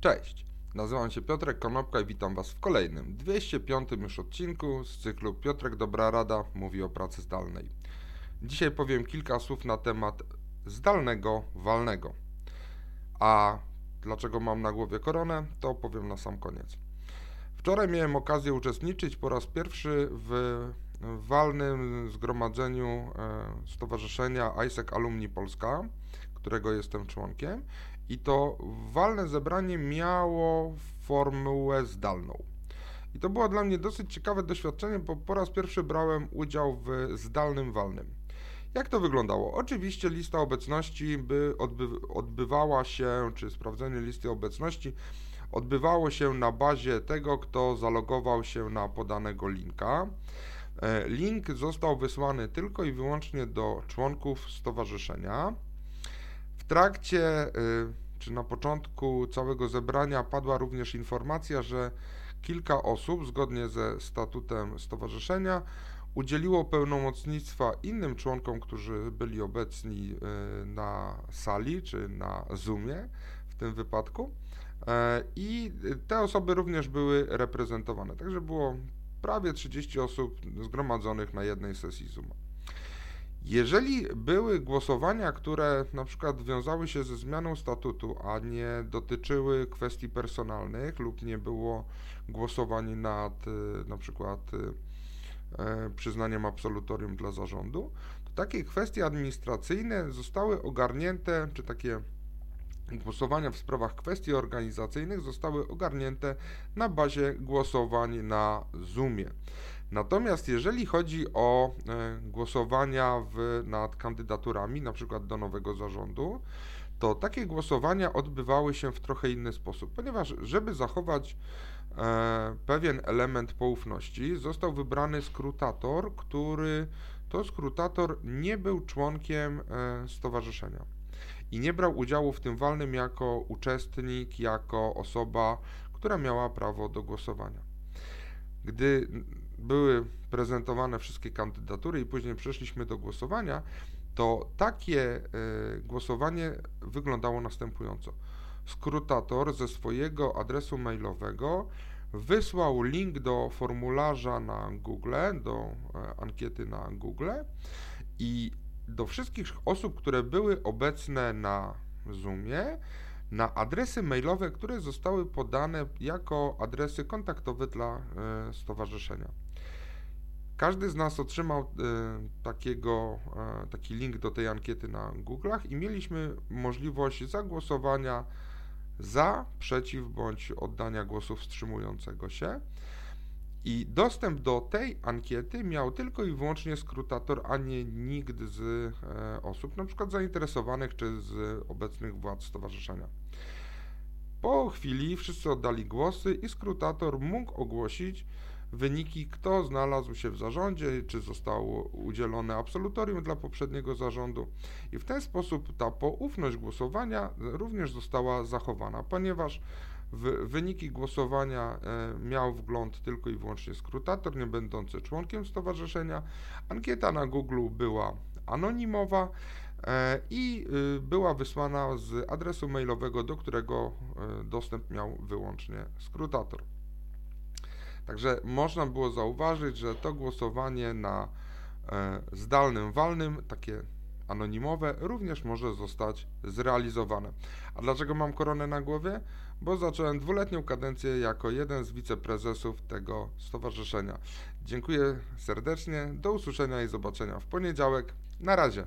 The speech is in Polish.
Cześć, nazywam się Piotrek Konopka i witam Was w kolejnym, 205 już odcinku z cyklu Piotrek Dobra Rada mówi o pracy zdalnej. Dzisiaj powiem kilka słów na temat zdalnego walnego. A dlaczego mam na głowie koronę, to powiem na sam koniec. Wczoraj miałem okazję uczestniczyć po raz pierwszy w walnym zgromadzeniu e, Stowarzyszenia ISEC Alumni Polska, którego jestem członkiem i to walne zebranie miało formułę zdalną. I to było dla mnie dosyć ciekawe doświadczenie, bo po raz pierwszy brałem udział w zdalnym walnym. Jak to wyglądało? Oczywiście lista obecności by odby odbywała się, czy sprawdzenie listy obecności odbywało się na bazie tego, kto zalogował się na podanego linka. E, link został wysłany tylko i wyłącznie do członków stowarzyszenia trakcie, y, czy na początku całego zebrania padła również informacja, że kilka osób, zgodnie ze statutem stowarzyszenia, udzieliło pełnomocnictwa innym członkom, którzy byli obecni y, na sali czy na Zoomie w tym wypadku. E, I te osoby również były reprezentowane. Także było prawie 30 osób zgromadzonych na jednej sesji Zooma. Jeżeli były głosowania, które na przykład wiązały się ze zmianą statutu, a nie dotyczyły kwestii personalnych lub nie było głosowań nad y, na przykład y, e, przyznaniem absolutorium dla zarządu, to takie kwestie administracyjne zostały ogarnięte, czy takie głosowania w sprawach kwestii organizacyjnych zostały ogarnięte na bazie głosowań na Zoomie. Natomiast jeżeli chodzi o e, głosowania w, nad kandydaturami, na przykład do nowego zarządu, to takie głosowania odbywały się w trochę inny sposób, ponieważ żeby zachować e, pewien element poufności, został wybrany skrutator, który to skrutator nie był członkiem e, stowarzyszenia i nie brał udziału w tym walnym jako uczestnik, jako osoba, która miała prawo do głosowania. Gdy były prezentowane wszystkie kandydatury i później przeszliśmy do głosowania, to takie y, głosowanie wyglądało następująco. Skrutator ze swojego adresu mailowego wysłał link do formularza na Google, do e, ankiety na Google i do wszystkich osób, które były obecne na Zoomie, na adresy mailowe, które zostały podane jako adresy kontaktowe dla e, stowarzyszenia. Każdy z nas otrzymał y, takiego, y, taki link do tej ankiety na Google'ach i mieliśmy możliwość zagłosowania za, przeciw bądź oddania głosu wstrzymującego się. I dostęp do tej ankiety miał tylko i wyłącznie skrutator, a nie nikt z e, osób, na przykład zainteresowanych czy z obecnych władz stowarzyszenia. Po chwili wszyscy oddali głosy i skrutator mógł ogłosić, wyniki, kto znalazł się w zarządzie, czy zostało udzielone absolutorium dla poprzedniego zarządu. I w ten sposób ta poufność głosowania również została zachowana, ponieważ w wyniki głosowania e, miał wgląd tylko i wyłącznie skrutator, nie będący członkiem stowarzyszenia. Ankieta na Google była anonimowa e, i y, była wysłana z adresu mailowego, do którego e, dostęp miał wyłącznie skrutator. Także można było zauważyć, że to głosowanie na e, zdalnym walnym, takie anonimowe, również może zostać zrealizowane. A dlaczego mam koronę na głowie? Bo zacząłem dwuletnią kadencję jako jeden z wiceprezesów tego stowarzyszenia. Dziękuję serdecznie, do usłyszenia i zobaczenia w poniedziałek. Na razie.